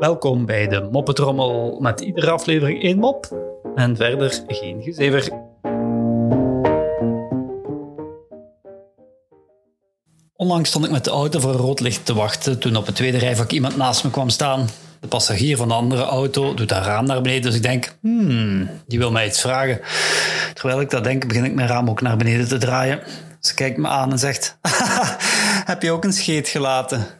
Welkom bij de Moppetrommel met iedere aflevering één mop en verder geen gezever. Onlangs stond ik met de auto voor een rood licht te wachten toen op het tweede rijvak iemand naast me kwam staan. De passagier van de andere auto doet haar raam naar beneden, dus ik denk, hmm, die wil mij iets vragen. Terwijl ik dat denk, begin ik mijn raam ook naar beneden te draaien. Ze kijkt me aan en zegt, heb je ook een scheet gelaten?